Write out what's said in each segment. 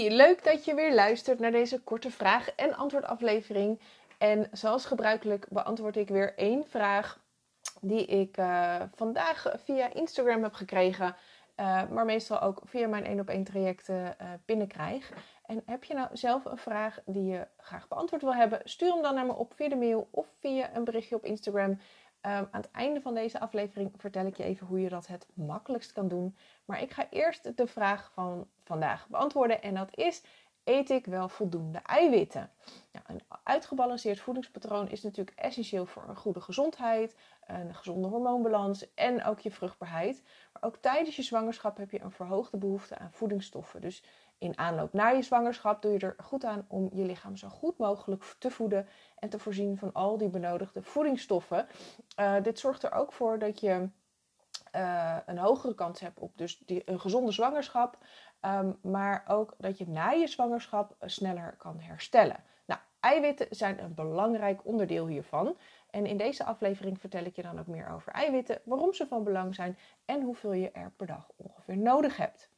Leuk dat je weer luistert naar deze korte vraag- en antwoordaflevering. En zoals gebruikelijk beantwoord ik weer één vraag die ik uh, vandaag via Instagram heb gekregen, uh, maar meestal ook via mijn 1 op 1 trajecten uh, binnenkrijg. En heb je nou zelf een vraag die je graag beantwoord wil hebben, stuur hem dan naar me op via de mail of via een berichtje op Instagram. Um, aan het einde van deze aflevering vertel ik je even hoe je dat het makkelijkst kan doen. Maar ik ga eerst de vraag van vandaag beantwoorden en dat is: eet ik wel voldoende eiwitten? Nou, een uitgebalanceerd voedingspatroon is natuurlijk essentieel voor een goede gezondheid, een gezonde hormoonbalans en ook je vruchtbaarheid. Maar ook tijdens je zwangerschap heb je een verhoogde behoefte aan voedingsstoffen. Dus in aanloop naar je zwangerschap doe je er goed aan om je lichaam zo goed mogelijk te voeden en te voorzien van al die benodigde voedingsstoffen. Uh, dit zorgt er ook voor dat je uh, een hogere kans hebt op dus die, een gezonde zwangerschap, um, maar ook dat je na je zwangerschap sneller kan herstellen. Nou, eiwitten zijn een belangrijk onderdeel hiervan. En in deze aflevering vertel ik je dan ook meer over eiwitten, waarom ze van belang zijn en hoeveel je er per dag ongeveer nodig hebt.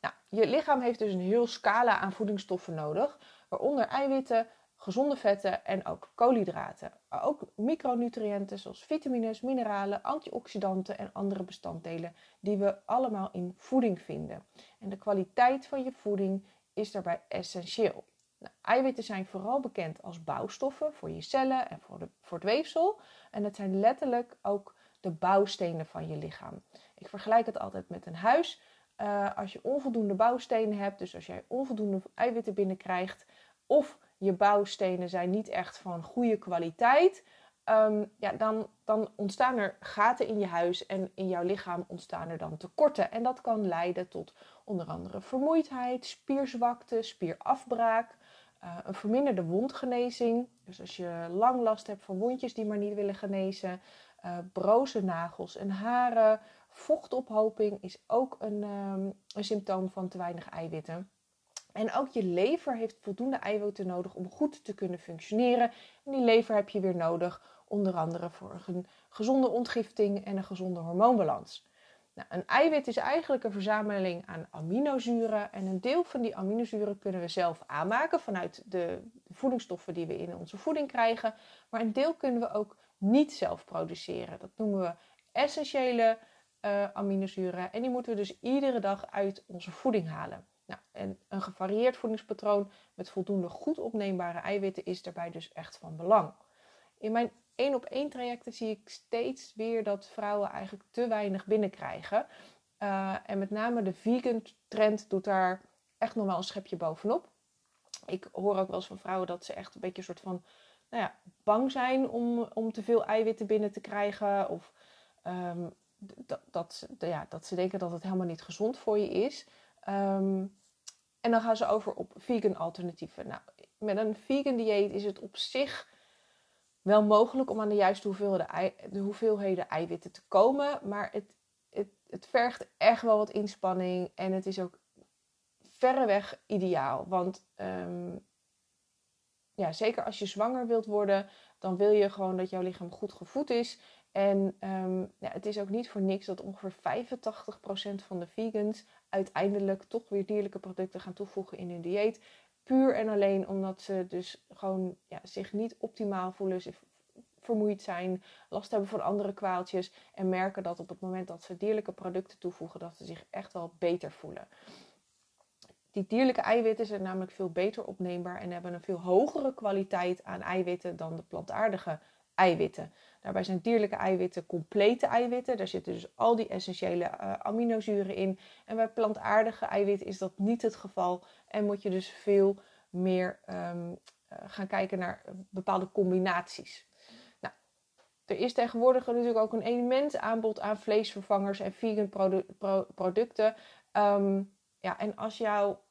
Nou, je lichaam heeft dus een heel scala aan voedingsstoffen nodig, waaronder eiwitten, gezonde vetten en ook koolhydraten. Maar ook micronutriënten zoals vitamines, mineralen, antioxidanten en andere bestanddelen die we allemaal in voeding vinden. En de kwaliteit van je voeding is daarbij essentieel. Nou, eiwitten zijn vooral bekend als bouwstoffen voor je cellen en voor, de, voor het weefsel. En het zijn letterlijk ook de bouwstenen van je lichaam. Ik vergelijk het altijd met een huis. Uh, als je onvoldoende bouwstenen hebt, dus als jij onvoldoende eiwitten binnenkrijgt, of je bouwstenen zijn niet echt van goede kwaliteit, um, ja, dan, dan ontstaan er gaten in je huis en in jouw lichaam ontstaan er dan tekorten. En dat kan leiden tot onder andere vermoeidheid, spierzwakte, spierafbraak, uh, een verminderde wondgenezing. Dus als je lang last hebt van wondjes die maar niet willen genezen, uh, broze nagels en haren, vochtophoping is ook een, um, een symptoom van te weinig eiwitten. En ook je lever heeft voldoende eiwitten nodig om goed te kunnen functioneren. En die lever heb je weer nodig, onder andere voor een gezonde ontgifting en een gezonde hormoonbalans. Nou, een eiwit is eigenlijk een verzameling aan aminozuren. En een deel van die aminozuren kunnen we zelf aanmaken vanuit de voedingsstoffen die we in onze voeding krijgen. Maar een deel kunnen we ook niet zelf produceren. Dat noemen we essentiële uh, aminozuren. En die moeten we dus iedere dag uit onze voeding halen. Nou, en een gevarieerd voedingspatroon met voldoende goed opneembare eiwitten is daarbij dus echt van belang. In mijn één op één trajecten zie ik steeds weer dat vrouwen eigenlijk te weinig binnenkrijgen. Uh, en met name de vegan trend doet daar echt nog wel een schepje bovenop. Ik hoor ook wel eens van vrouwen dat ze echt een beetje een soort van nou ja, bang zijn om, om te veel eiwitten binnen te krijgen. Of um, dat, dat, ja, dat ze denken dat het helemaal niet gezond voor je is. Um, en dan gaan ze over op vegan alternatieven. Nou, met een vegan dieet is het op zich wel mogelijk om aan de juiste hoeveelheden, de hoeveelheden eiwitten te komen. Maar het, het, het vergt echt wel wat inspanning. En het is ook verreweg ideaal. Want um, ja, zeker als je zwanger wilt worden, dan wil je gewoon dat jouw lichaam goed gevoed is. En um, ja, het is ook niet voor niks dat ongeveer 85% van de vegans uiteindelijk toch weer dierlijke producten gaan toevoegen in hun dieet. Puur en alleen omdat ze dus gewoon ja, zich niet optimaal voelen, zich vermoeid zijn, last hebben van andere kwaaltjes. En merken dat op het moment dat ze dierlijke producten toevoegen, dat ze zich echt wel beter voelen. Die dierlijke eiwitten zijn namelijk veel beter opneembaar en hebben een veel hogere kwaliteit aan eiwitten dan de plantaardige eiwitten. Daarbij zijn dierlijke eiwitten complete eiwitten. Daar zitten dus al die essentiële uh, aminozuren in. En bij plantaardige eiwitten is dat niet het geval. En moet je dus veel meer um, uh, gaan kijken naar bepaalde combinaties. Nou, er is tegenwoordig natuurlijk ook een immens aanbod aan vleesvervangers en vegan produ pro producten. Um, ja, en als jouw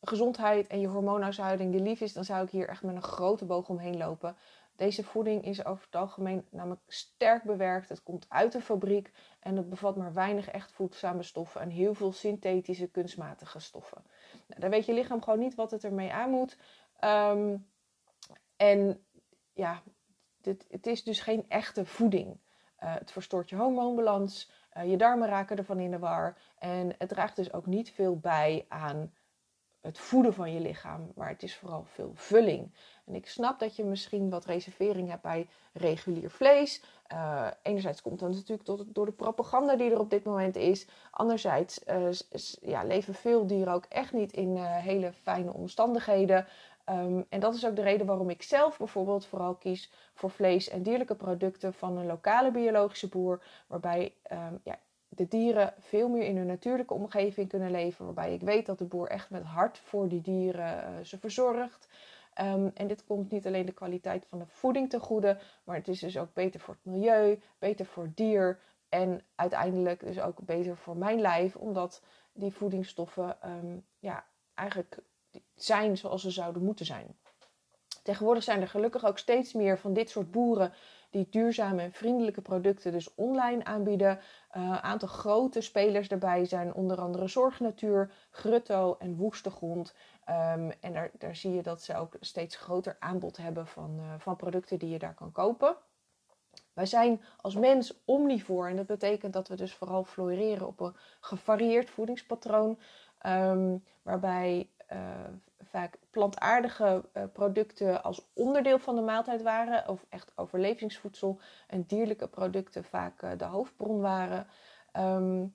gezondheid en je hormoonhuishouding je lief is, dan zou ik hier echt met een grote boog omheen lopen. Deze voeding is over het algemeen namelijk sterk bewerkt. Het komt uit de fabriek en het bevat maar weinig echt voedzame stoffen en heel veel synthetische kunstmatige stoffen. Nou, dan weet je lichaam gewoon niet wat het ermee aan moet. Um, en ja, dit, het is dus geen echte voeding. Uh, het verstoort je hormoonbalans, uh, je darmen raken ervan in de war en het draagt dus ook niet veel bij aan het voeden van je lichaam, maar het is vooral veel vulling. En ik snap dat je misschien wat reservering hebt bij regulier vlees. Uh, enerzijds komt dat natuurlijk door de propaganda die er op dit moment is. Anderzijds uh, ja, leven veel dieren ook echt niet in uh, hele fijne omstandigheden. Um, en dat is ook de reden waarom ik zelf bijvoorbeeld vooral kies voor vlees en dierlijke producten van een lokale biologische boer. Waarbij um, ja, de dieren veel meer in hun natuurlijke omgeving kunnen leven. Waarbij ik weet dat de boer echt met hart voor die dieren ze verzorgt. Um, en dit komt niet alleen de kwaliteit van de voeding ten goede, maar het is dus ook beter voor het milieu, beter voor het dier en uiteindelijk dus ook beter voor mijn lijf, omdat die voedingsstoffen um, ja, eigenlijk zijn zoals ze zouden moeten zijn. Tegenwoordig zijn er gelukkig ook steeds meer van dit soort boeren die duurzame en vriendelijke producten dus online aanbieden. Een uh, aantal grote spelers daarbij zijn onder andere Zorgnatuur, Grutto en Woestegrond. Um, en daar, daar zie je dat ze ook steeds groter aanbod hebben van, uh, van producten die je daar kan kopen. Wij zijn als mens omnivoor en dat betekent dat we dus vooral floreren op een gevarieerd voedingspatroon. Um, waarbij vaak plantaardige uh, producten als onderdeel van de maaltijd waren, of echt overlevingsvoedsel, en dierlijke producten vaak uh, de hoofdbron waren. Um,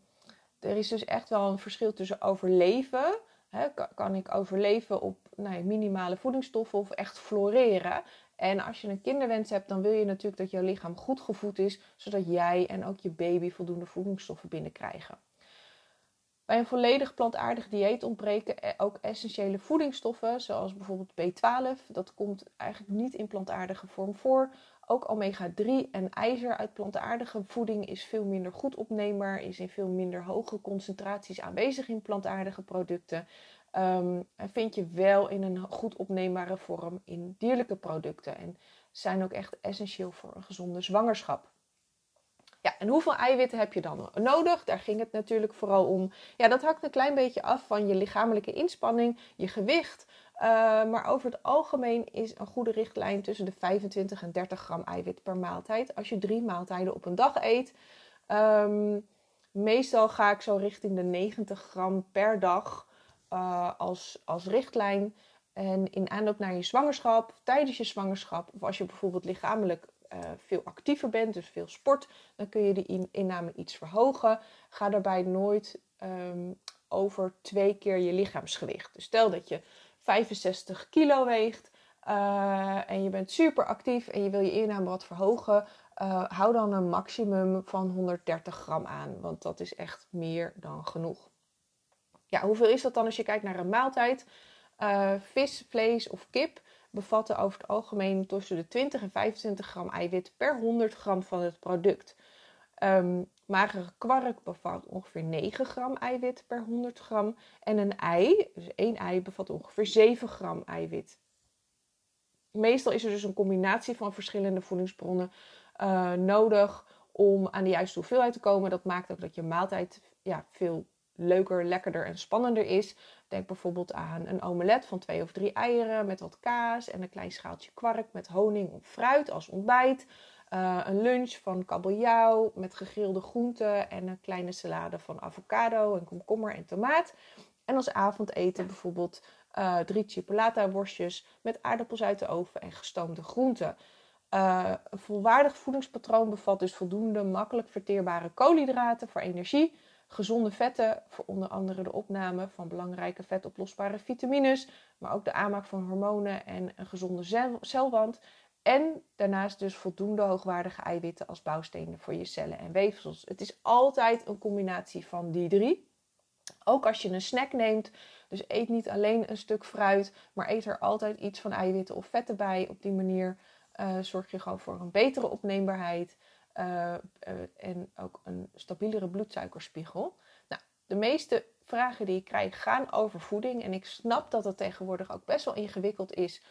er is dus echt wel een verschil tussen overleven. Hè, kan, kan, ik overleven op nou, minimale voedingsstoffen of echt floreren? En als je een kinderwens hebt, dan wil je natuurlijk dat jouw lichaam goed gevoed is, zodat jij en ook je baby voldoende voedingsstoffen binnenkrijgen. Bij een volledig plantaardig dieet ontbreken ook essentiële voedingsstoffen, zoals bijvoorbeeld B12. Dat komt eigenlijk niet in plantaardige vorm voor. Ook omega-3 en ijzer uit plantaardige voeding is veel minder goed opneembaar, is in veel minder hoge concentraties aanwezig in plantaardige producten. Um, en vind je wel in een goed opneembare vorm in dierlijke producten. En zijn ook echt essentieel voor een gezonde zwangerschap. Ja, en hoeveel eiwitten heb je dan nodig? Daar ging het natuurlijk vooral om. Ja, dat hangt een klein beetje af van je lichamelijke inspanning, je gewicht. Uh, maar over het algemeen is een goede richtlijn tussen de 25 en 30 gram eiwit per maaltijd. Als je drie maaltijden op een dag eet. Um, meestal ga ik zo richting de 90 gram per dag uh, als, als richtlijn. En in aanloop naar je zwangerschap, tijdens je zwangerschap, of als je bijvoorbeeld lichamelijk uh, veel actiever bent, dus veel sport, dan kun je die inname iets verhogen. Ga daarbij nooit um, over twee keer je lichaamsgewicht. Dus stel dat je 65 kilo weegt uh, en je bent super actief en je wil je inname wat verhogen. Uh, hou dan een maximum van 130 gram aan, want dat is echt meer dan genoeg. Ja, hoeveel is dat dan als je kijkt naar een maaltijd? Vis, vlees of kip bevatten over het algemeen tussen de 20 en 25 gram eiwit per 100 gram van het product. Um, magere kwark bevat ongeveer 9 gram eiwit per 100 gram. En een ei, dus één ei, bevat ongeveer 7 gram eiwit. Meestal is er dus een combinatie van verschillende voedingsbronnen uh, nodig om aan de juiste hoeveelheid te komen. Dat maakt ook dat je maaltijd ja, veel leuker, lekkerder en spannender is. Denk bijvoorbeeld aan een omelet van twee of drie eieren met wat kaas en een klein schaaltje kwark met honing of fruit als ontbijt. Uh, een lunch van kabeljauw met gegrilde groenten en een kleine salade van avocado en komkommer en tomaat. En als avondeten bijvoorbeeld uh, drie chipolata worstjes met aardappels uit de oven en gestoomde groenten. Uh, een volwaardig voedingspatroon bevat dus voldoende makkelijk verteerbare koolhydraten voor energie, gezonde vetten voor onder andere de opname van belangrijke vetoplosbare vitamines, maar ook de aanmaak van hormonen en een gezonde celwand. En daarnaast dus voldoende hoogwaardige eiwitten als bouwstenen voor je cellen en weefsels. Het is altijd een combinatie van die drie. Ook als je een snack neemt, dus eet niet alleen een stuk fruit, maar eet er altijd iets van eiwitten of vetten bij. Op die manier uh, zorg je gewoon voor een betere opneembaarheid uh, uh, en ook een stabielere bloedsuikerspiegel. Nou, de meeste vragen die ik krijg gaan over voeding. En ik snap dat het tegenwoordig ook best wel ingewikkeld is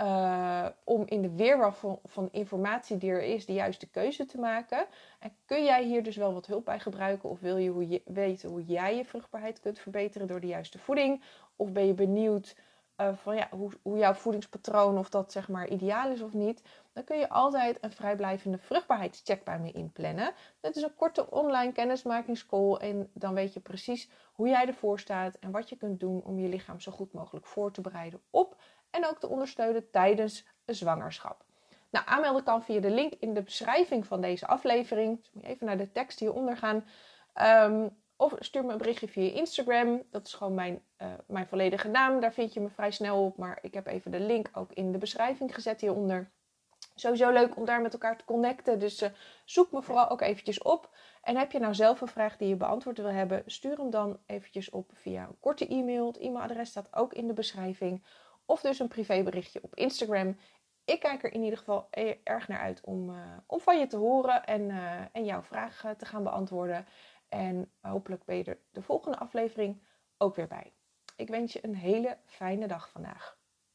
uh, om in de weerwar van, van, informatie die er is, de juiste keuze te maken. En kun jij hier dus wel wat hulp bij gebruiken? Of wil je, hoe je weten hoe jij je vruchtbaarheid kunt verbeteren door de juiste voeding? Of ben je benieuwd uh, van ja, hoe, hoe jouw voedingspatroon, of dat zeg maar ideaal is of niet, dan kun je altijd een vrijblijvende vruchtbaarheidscheck bij me inplannen. Dat is een korte online kennismakingscall en dan weet je precies hoe jij ervoor staat en wat je kunt doen om je lichaam zo goed mogelijk voor te bereiden op en ook te ondersteunen tijdens een zwangerschap. Nou, aanmelden kan via de link in de beschrijving van deze aflevering. Dus moet je even naar de tekst hieronder gaan. Um, of stuur me een berichtje via Instagram. Dat is gewoon mijn, uh, mijn volledige naam. Daar vind je me vrij snel op. Maar ik heb even de link ook in de beschrijving gezet hieronder. Sowieso leuk om daar met elkaar te connecten. Dus uh, zoek me vooral ook eventjes op. En heb je nou zelf een vraag die je beantwoord wil hebben, stuur hem dan eventjes op via een korte e-mail. Het e-mailadres staat ook in de beschrijving. Of dus een privéberichtje op Instagram. Ik kijk er in ieder geval e-, erg naar uit om, uh, om van je te horen en, en jouw vraag te gaan beantwoorden. En hopelijk ben je er de volgende aflevering ook weer bij. Ik wens je een hele fijne dag vandaag.